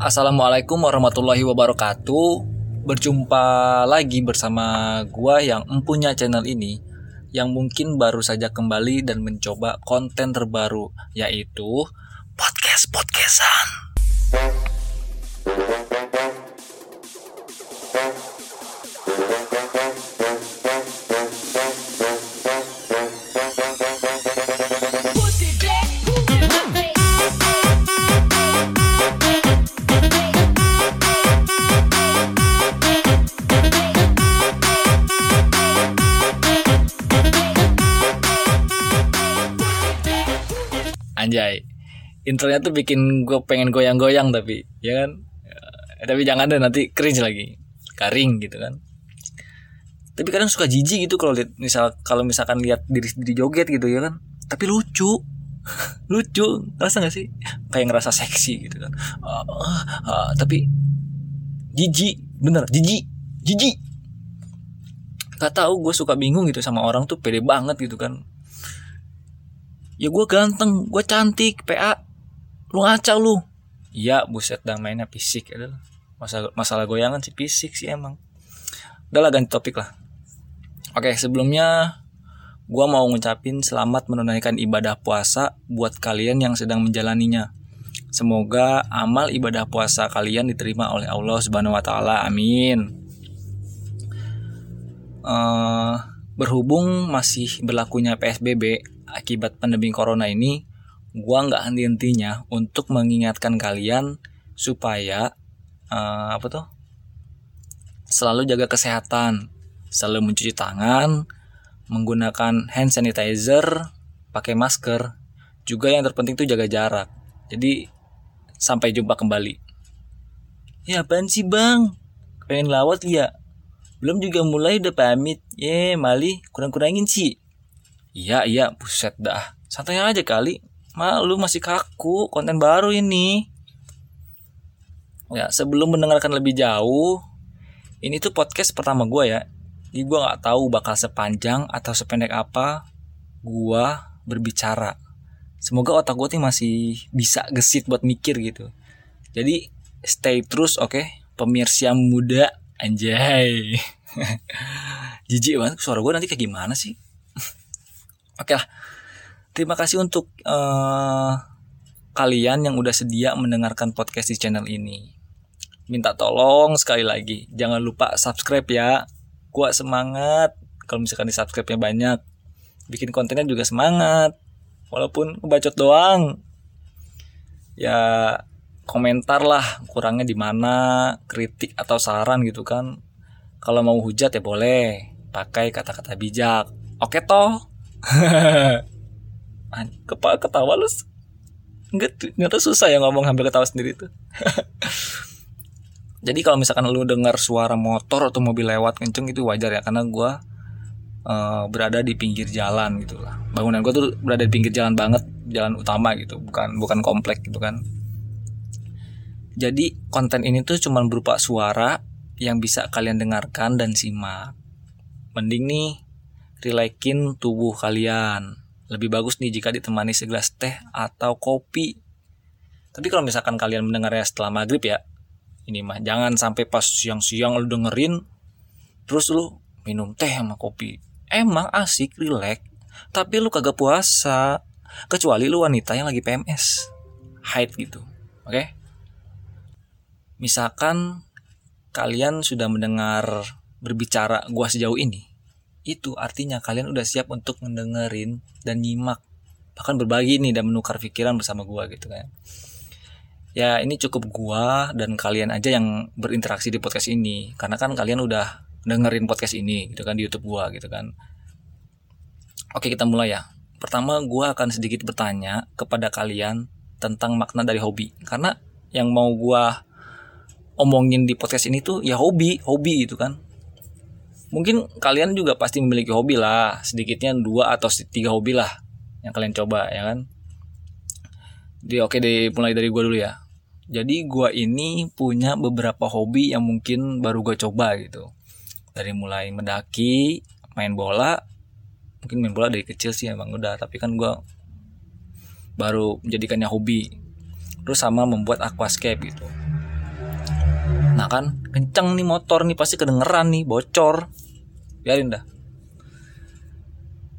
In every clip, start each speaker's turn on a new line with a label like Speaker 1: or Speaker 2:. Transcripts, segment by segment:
Speaker 1: Assalamualaikum warahmatullahi wabarakatuh. Berjumpa lagi bersama gua yang empunya channel ini yang mungkin baru saja kembali dan mencoba konten terbaru yaitu podcast podcastan. Anjay, intronya tuh bikin gue pengen goyang-goyang tapi ya kan, Eh, tapi jangan deh nanti cringe lagi, garing gitu kan. Tapi kadang suka jijik gitu kalau lihat misal kalau misalkan lihat diri sendiri joget gitu ya kan. Tapi lucu, lucu, ngerasa gak sih? Kayak ngerasa seksi gitu kan. Ah, ah, ah, tapi jijik, bener, jijik, jijik. Gak tahu gue suka bingung gitu sama orang tuh pede banget gitu kan. Ya gue ganteng, gue cantik, PA. Lu ngaca lu. Iya, buset dah mainnya fisik adalah. Masalah masalah goyangan sih fisik sih emang. Udah lah ganti topik lah. Oke, sebelumnya gua mau ngucapin selamat menunaikan ibadah puasa buat kalian yang sedang menjalaninya. Semoga amal ibadah puasa kalian diterima oleh Allah Subhanahu wa taala. Amin. Eh, berhubung masih berlakunya PSBB akibat pandemi corona ini, gua nggak henti-hentinya untuk mengingatkan kalian supaya eh, apa tuh selalu jaga kesehatan, selalu mencuci tangan, menggunakan hand sanitizer, pakai masker, juga yang terpenting tuh jaga jarak. Jadi sampai jumpa kembali. Ya apaan sih bang? Pengen lawat ya? Belum juga mulai udah pamit. Ye mali kurang-kurangin sih. Iya iya buset dah. Santai aja kali. Malu masih kaku konten baru ini. Ya sebelum mendengarkan lebih jauh, ini tuh podcast pertama gue ya. Jadi gue nggak tahu bakal sepanjang atau sependek apa gue berbicara. Semoga otak gue tuh masih bisa gesit buat mikir gitu. Jadi stay terus oke, pemirsa muda anjay. Jijik banget suara gue nanti kayak gimana sih? Oke lah. Terima kasih untuk eh, kalian yang udah sedia mendengarkan podcast di channel ini. Minta tolong sekali lagi, jangan lupa subscribe ya. Gua semangat kalau misalkan di subscribe-nya banyak. Bikin kontennya juga semangat. Walaupun ngebacot doang. Ya komentar lah kurangnya di mana, kritik atau saran gitu kan. Kalau mau hujat ya boleh, pakai kata-kata bijak. Oke toh? Kepala ketawa lu enggak tuh susah ya ngomong hampir ketawa sendiri tuh. Jadi kalau misalkan lu dengar suara motor atau mobil lewat kenceng itu wajar ya karena gua eh, berada di pinggir jalan gitu lah. Bangunan gua tuh berada di pinggir jalan banget, jalan utama gitu, bukan bukan komplek gitu kan. Jadi konten ini tuh cuman berupa suara yang bisa kalian dengarkan dan simak. Mending nih relaxin tubuh kalian. Lebih bagus nih jika ditemani segelas teh atau kopi. Tapi kalau misalkan kalian mendengarnya setelah maghrib ya, ini mah jangan sampai pas siang-siang lu dengerin, terus lu minum teh sama kopi. Emang asik, relax, tapi lu kagak puasa. Kecuali lu wanita yang lagi PMS, haid gitu, oke? Misalkan kalian sudah mendengar berbicara gua sejauh ini, itu artinya kalian udah siap untuk mendengerin dan nyimak bahkan berbagi nih dan menukar pikiran bersama gua gitu kan. Ya ini cukup gua dan kalian aja yang berinteraksi di podcast ini karena kan kalian udah dengerin podcast ini gitu kan di YouTube gua gitu kan. Oke kita mulai ya. Pertama gua akan sedikit bertanya kepada kalian tentang makna dari hobi. Karena yang mau gua omongin di podcast ini tuh ya hobi hobi gitu kan mungkin kalian juga pasti memiliki hobi lah. Sedikitnya dua atau tiga hobi lah yang kalian coba ya kan? Di oke deh mulai dari gua dulu ya. Jadi gua ini punya beberapa hobi yang mungkin baru gua coba gitu. Dari mulai mendaki main bola. Mungkin main bola dari kecil sih emang udah tapi kan gua baru menjadikannya hobi. Terus sama membuat aquascape gitu. Nah kan, kenceng nih motor nih pasti kedengeran nih, bocor. Biarin dah.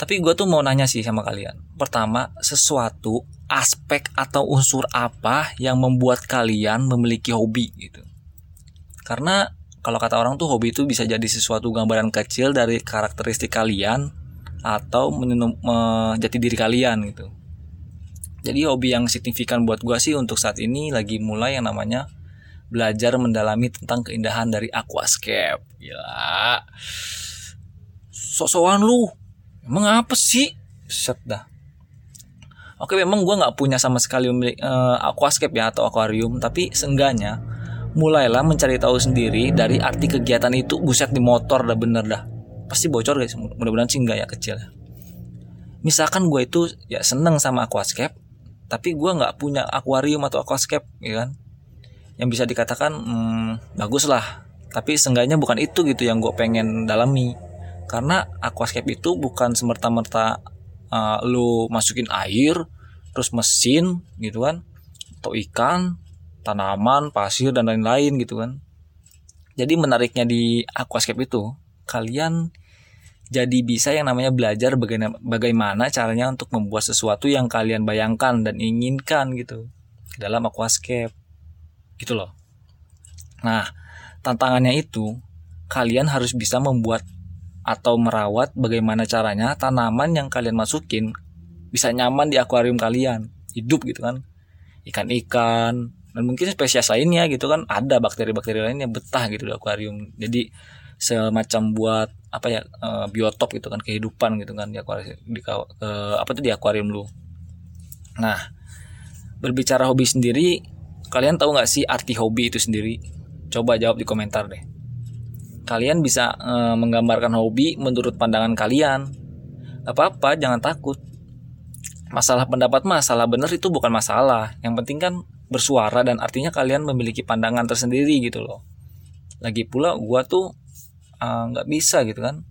Speaker 1: Tapi gue tuh mau nanya sih sama kalian. Pertama, sesuatu aspek atau unsur apa yang membuat kalian memiliki hobi gitu. Karena kalau kata orang tuh hobi itu bisa jadi sesuatu gambaran kecil dari karakteristik kalian atau menjadi diri kalian gitu. Jadi hobi yang signifikan buat gue sih untuk saat ini lagi mulai yang namanya belajar mendalami tentang keindahan dari aquascape. Gila. Sosokan lu. Emang sih? Set dah. Oke memang gue nggak punya sama sekali memiliki uh, aquascape ya atau akuarium tapi seenggaknya mulailah mencari tahu sendiri dari arti kegiatan itu buset di motor dah bener dah. Pasti bocor guys mudah-mudahan sih enggak ya kecil misalkan gue itu ya seneng sama aquascape tapi gue nggak punya akuarium atau aquascape ya kan? Yang bisa dikatakan hmm, bagus lah tapi seenggaknya bukan itu gitu yang gue pengen dalami karena aquascape itu bukan semerta-merta uh, lu masukin air terus mesin gitu kan atau ikan tanaman pasir dan lain-lain gitu kan. Jadi menariknya di aquascape itu kalian jadi bisa yang namanya belajar bagaimana, bagaimana caranya untuk membuat sesuatu yang kalian bayangkan dan inginkan gitu dalam aquascape. Gitu loh. Nah tantangannya itu kalian harus bisa membuat atau merawat bagaimana caranya tanaman yang kalian masukin bisa nyaman di akuarium kalian. Hidup gitu kan. Ikan-ikan dan mungkin spesies lainnya gitu kan. Ada bakteri-bakteri lainnya betah gitu di akuarium. Jadi semacam buat apa ya e, biotop gitu kan kehidupan gitu kan di akuarium di e, apa tuh di akuarium lu. Nah berbicara hobi sendiri kalian tahu nggak sih arti hobi itu sendiri? Coba jawab di komentar deh kalian bisa e, menggambarkan hobi menurut pandangan kalian. apa-apa, jangan takut. Masalah pendapat masalah benar itu bukan masalah. Yang penting kan bersuara dan artinya kalian memiliki pandangan tersendiri gitu loh. Lagi pula gua tuh eh, nggak uh, bisa gitu kan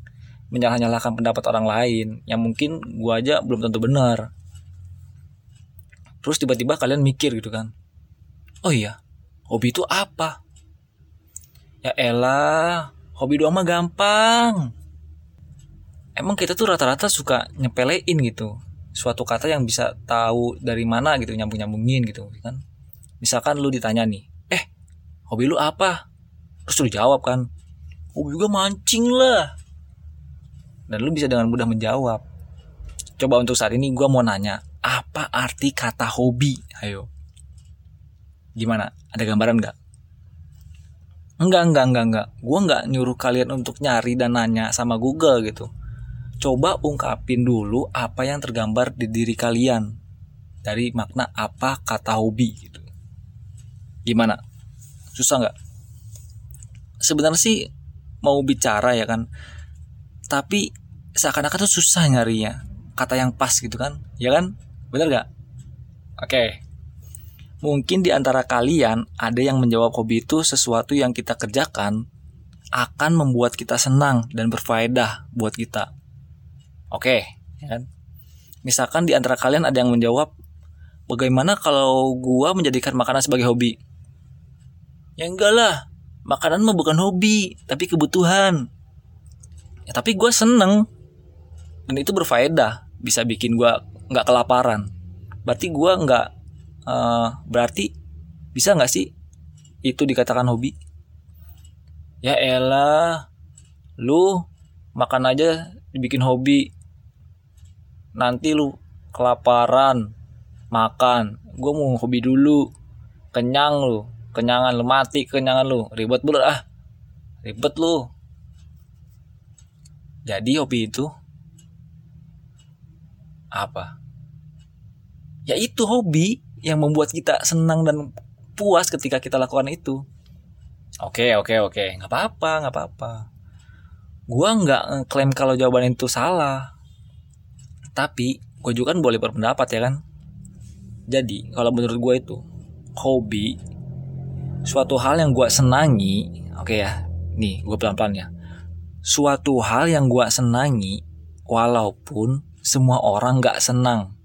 Speaker 1: menyalah-nyalahkan pendapat orang lain yang mungkin gua aja belum tentu benar. Terus tiba-tiba kalian mikir gitu kan. Oh iya, hobi itu apa? Ya elah, hobi doang mah gampang. Emang kita tuh rata-rata suka nyepelein gitu. Suatu kata yang bisa tahu dari mana gitu nyambung nyambungin gitu kan. Misalkan lu ditanya nih eh hobi lu apa? Terus lu jawab kan hobi juga mancing lah. Dan lu bisa dengan mudah menjawab. Coba untuk saat ini gue mau nanya apa arti kata hobi? Ayo. Gimana? Ada gambaran nggak Enggak, enggak, enggak, enggak. Gue enggak nyuruh kalian untuk nyari dan nanya sama Google gitu. Coba ungkapin dulu apa yang tergambar di diri kalian. Dari makna apa kata hobi gitu. Gimana? Susah nggak? Sebenarnya sih mau bicara ya kan. Tapi seakan-akan tuh susah nyarinya. Kata yang pas gitu kan. Ya kan? Bener gak? Oke. Okay. Mungkin di antara kalian ada yang menjawab hobi itu sesuatu yang kita kerjakan akan membuat kita senang dan berfaedah buat kita. Oke, ya kan? Misalkan di antara kalian ada yang menjawab, bagaimana kalau gua menjadikan makanan sebagai hobi? Ya enggak lah, makanan mah bukan hobi, tapi kebutuhan. Ya tapi gua seneng dan itu berfaedah, bisa bikin gua nggak kelaparan. Berarti gua nggak uh, berarti bisa nggak sih itu dikatakan hobi? Ya elah lu makan aja dibikin hobi. Nanti lu kelaparan makan. Gue mau hobi dulu. Kenyang lu kenyangan lu mati kenyangan lu. Ribet bener ah. Ribet lu. Jadi hobi itu apa? Ya itu hobi yang membuat kita senang dan puas ketika kita lakukan itu. Oke oke oke. Nggak apa-apa nggak apa-apa. Gua nggak klaim kalau jawaban itu salah. Tapi gue juga kan boleh berpendapat ya kan? Jadi kalau menurut gue itu hobi suatu hal yang gue senangi oke ya nih gue pelan-pelan ya. Suatu hal yang gue senangi walaupun semua orang nggak senang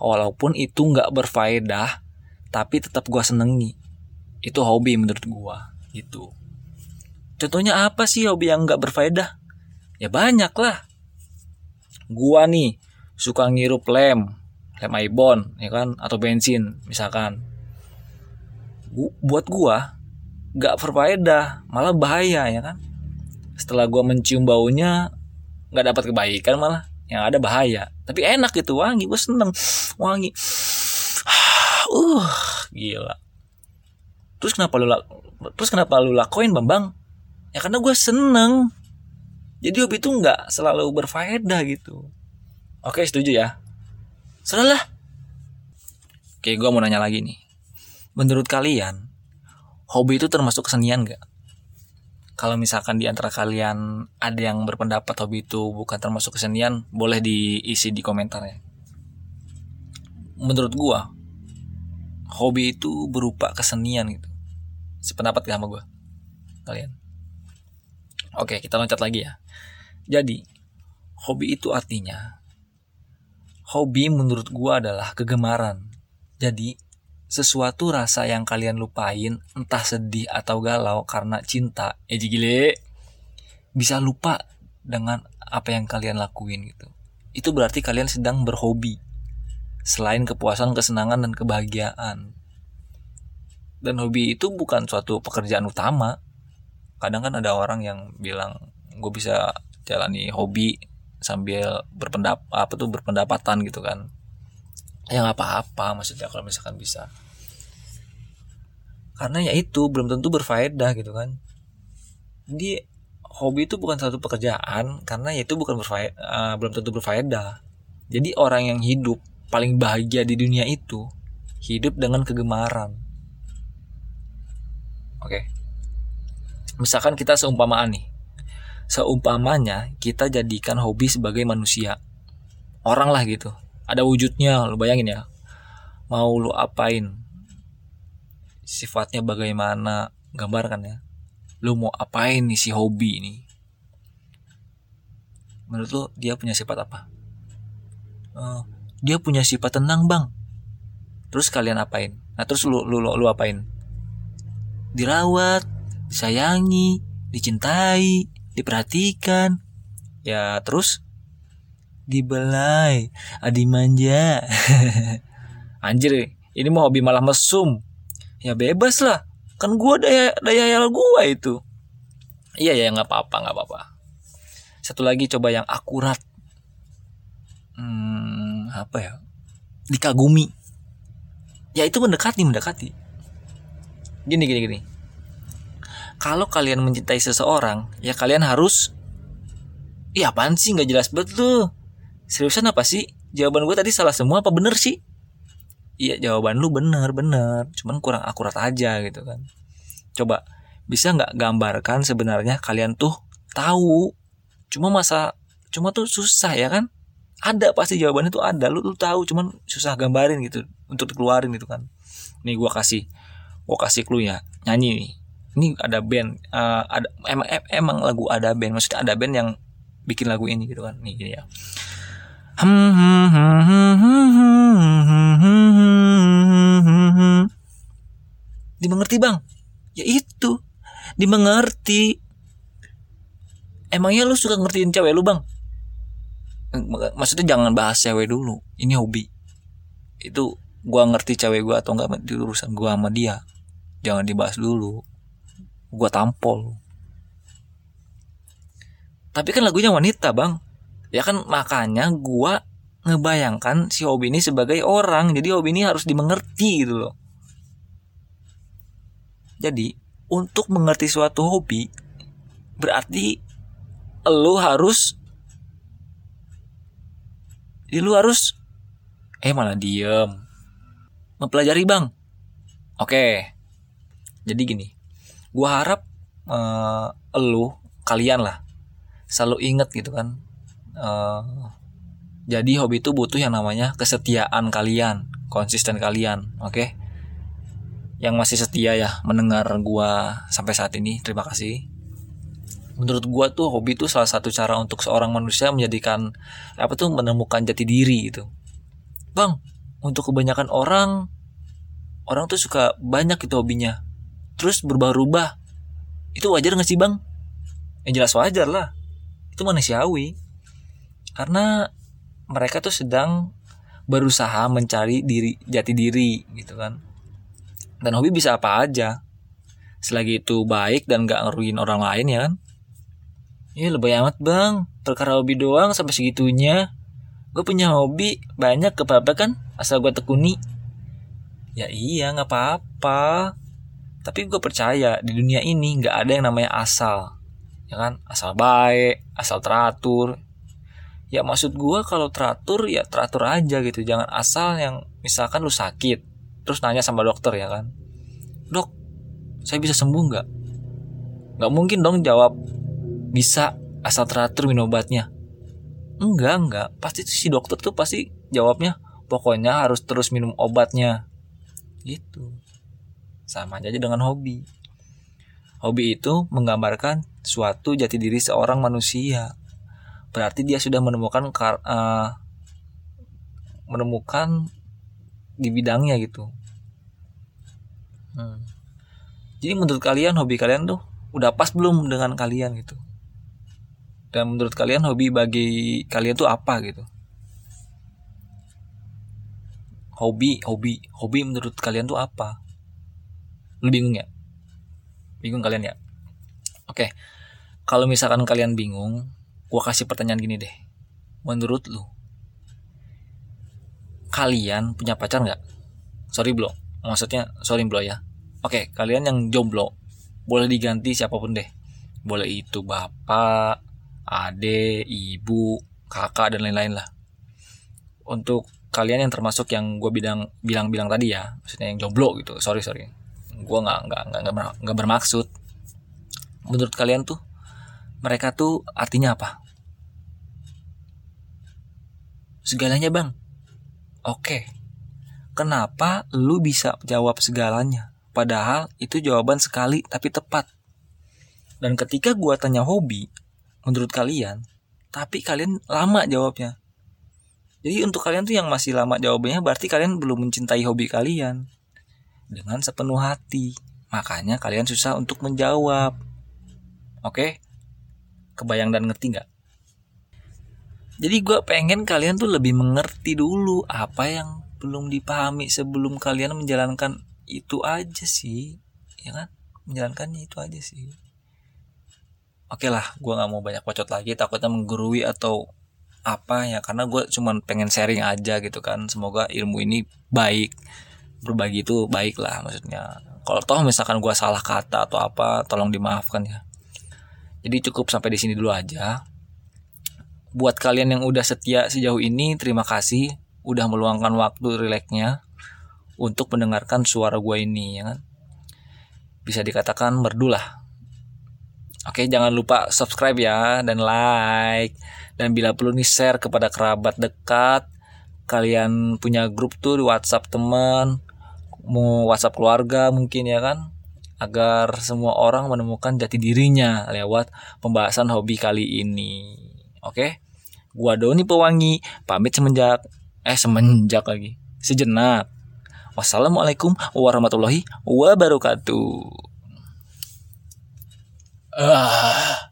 Speaker 1: walaupun itu nggak berfaedah tapi tetap gue senengi. Itu hobi menurut gue gitu. Contohnya apa sih hobi yang nggak berfaedah? Ya banyak lah. Gua nih suka ngirup lem lem ibon ya kan? Atau bensin misalkan. Gua, buat gua nggak berfaedah malah bahaya ya kan? Setelah gua mencium baunya nggak dapat kebaikan malah. Yang ada bahaya tapi enak gitu wangi gue seneng. Wangi. Uh gila. Terus kenapa lu terus kenapa lu lakuin bambang? Ya karena gue seneng. Jadi hobi itu nggak selalu berfaedah gitu. Oke setuju ya? Salah oke gue mau nanya lagi nih. Menurut kalian hobi itu termasuk kesenian gak kalau misalkan di antara kalian ada yang berpendapat hobi itu bukan termasuk kesenian boleh diisi di komentar ya menurut gua hobi itu berupa kesenian gitu. Sependapat gak sama gua? Kalian? Oke kita loncat lagi ya. Jadi hobi itu artinya hobi menurut gua adalah kegemaran. Jadi sesuatu rasa yang kalian lupain, entah sedih atau galau karena cinta, eh gile, bisa lupa dengan apa yang kalian lakuin gitu. Itu berarti kalian sedang berhobi. Selain kepuasan, kesenangan, dan kebahagiaan. Dan hobi itu bukan suatu pekerjaan utama. Kadang kan ada orang yang bilang, gue bisa jalani hobi sambil berpendapat apa tuh berpendapatan gitu kan ya nggak apa-apa maksudnya kalau misalkan bisa karena ya itu belum tentu berfaedah gitu kan. Jadi hobi itu bukan satu pekerjaan karena ya itu bukan berfaedah uh, belum tentu berfaedah. Jadi orang yang hidup paling bahagia di dunia itu hidup dengan kegemaran. Oke. Misalkan kita seumpamaan nih. Seumpamanya kita jadikan hobi sebagai manusia. Orang lah gitu. Ada wujudnya lu bayangin ya. Mau lu apain sifatnya bagaimana gambarkan ya. Lu mau apain nih si hobi ini? Menurut lu dia punya sifat apa? Uh, dia punya sifat tenang bang. Terus kalian apain? Nah terus lu lu lu, lu apain? Dirawat disayangi dicintai diperhatikan. Ya terus? Dibelai adi manja. Anjir ini mau hobi malah mesum ya bebas lah. Kan gue daya daya yal gue itu. Iya ya nggak apa-apa nggak apa-apa. Satu lagi coba yang akurat. Hmm, apa ya? Dikagumi. Ya itu mendekati mendekati. Gini gini gini. Kalau kalian mencintai seseorang ya kalian harus iya apaan sih? Nggak jelas betul. Seriusan apa sih? Jawaban gue tadi salah semua apa bener sih iya jawaban lu bener bener cuman kurang akurat aja gitu kan. Coba bisa nggak gambarkan sebenarnya kalian tuh tahu? Cuma masa cuma tuh susah ya kan? Ada pasti jawabannya tuh ada. Lu, lu tahu cuman susah gambarin gitu. Untuk dikeluarin gitu kan. Nih gua kasih gua kasih clue ya. Nyanyi nih. Ini ada band uh, ada emang emang lagu ada band. Maksudnya ada band yang bikin lagu ini gitu kan. Nih gini ya Dimengerti bang? Ya itu. Dimengerti. Emangnya lu suka ngertiin cewek lu bang? Maksudnya jangan bahas cewek dulu. Ini hobi. Itu gua ngerti cewek gua atau enggak itu urusan gua sama dia. Jangan dibahas dulu. Gua tampol. Tapi kan lagunya wanita bang. Ya kan makanya gua ngebayangkan si hobi ini sebagai orang. Jadi hobi ini harus dimengerti gitu loh jadi untuk mengerti suatu hobi berarti lu harus ya lu harus eh malah diem. Mempelajari bang. Oke. Jadi gini gua harap uh, lu kalian lah selalu inget gitu kan uh, jadi hobi itu butuh yang namanya kesetiaan kalian konsisten kalian oke? okay? Yang masih setia ya mendengar gua sampai saat ini. Terima kasih. Menurut gua tuh hobi itu salah satu cara untuk seorang manusia menjadikan apa tuh menemukan jati diri itu bang untuk kebanyakan orang orang tuh suka banyak itu hobinya. Terus berubah-ubah. Itu wajar gak sih bang? Ya jelas wajar lah. Itu manusiawi. Karena mereka tuh sedang berusaha mencari diri jati diri gitu kan dan hobi bisa apa aja. Selagi itu baik dan gak ngeruin orang lain ya kan? Ya lebih amat bang. Perkara hobi doang sampai segitunya. Gue punya hobi banyak ke apa kan? Asal gue tekuni. Ya iya nggak apa-apa. Tapi gue percaya di dunia ini nggak ada yang namanya asal. Ya kan? Asal baik asal teratur. Ya maksud gue kalau teratur ya teratur aja gitu. Jangan asal yang misalkan lu sakit terus nanya sama dokter ya kan? Dok saya bisa sembuh nggak? Nggak mungkin dong jawab bisa asal teratur minum obatnya. Enggak enggak. Pasti si dokter tuh pasti jawabnya pokoknya harus terus minum obatnya. Gitu. Sama aja dengan hobi. Hobi itu menggambarkan suatu jati diri seorang manusia. Berarti dia sudah menemukan uh, menemukan di bidangnya gitu. Hmm. jadi menurut kalian hobi kalian tuh udah pas belum dengan kalian gitu? Dan menurut kalian hobi bagi kalian tuh apa gitu? Hobi hobi hobi menurut kalian tuh apa? Lu bingung ya? Bingung kalian ya? Oke. Kalau misalkan kalian bingung gue kasih pertanyaan gini deh. Menurut lu kalian punya pacar nggak? Sorry bro maksudnya sorry bro ya. Oke kalian yang jomblo boleh diganti siapa pun deh. Boleh itu bapak ade ibu kakak dan lain-lain lah. Untuk kalian yang termasuk yang gue bilang bilang bilang tadi ya maksudnya yang jomblo gitu. Sorry sorry. Gue nggak nggak nggak nggak bermaksud. Menurut kalian tuh mereka tuh artinya apa? Segalanya bang oke kenapa lu bisa jawab segalanya? Padahal itu jawaban sekali tapi tepat. Dan ketika gua tanya hobi menurut kalian tapi kalian lama jawabnya. Jadi untuk kalian tuh yang masih lama jawabannya berarti kalian belum mencintai hobi kalian. Dengan sepenuh hati. Makanya kalian susah untuk menjawab. Oke? Kebayang dan ngerti nggak jadi gue pengen kalian tuh lebih mengerti dulu apa yang belum dipahami sebelum kalian menjalankan itu aja sih. Ya kan? Menjalankannya itu aja sih. Oke lah gue nggak mau banyak pacot lagi. Takutnya menggurui atau apa ya karena gue cuman pengen sharing aja gitu kan. Semoga ilmu ini baik. Berbagi itu baik lah maksudnya. Kalau toh misalkan gue salah kata atau apa tolong dimaafkan ya. Jadi cukup sampai di sini dulu aja buat kalian yang udah setia sejauh ini terima kasih udah meluangkan waktu rileknya untuk mendengarkan suara gue ini ya kan? Bisa dikatakan merdu lah. Oke jangan lupa subscribe ya dan like. Dan bila perlu nih share kepada kerabat dekat. Kalian punya grup tuh di WhatsApp teman mau WhatsApp keluarga mungkin ya kan? Agar semua orang menemukan jati dirinya lewat pembahasan hobi kali ini Oke. Gua Doni Pewangi pamit semenjak eh semenjak lagi. Sejenak. Wassalamualaikum warahmatullahi wabarakatuh. Ah.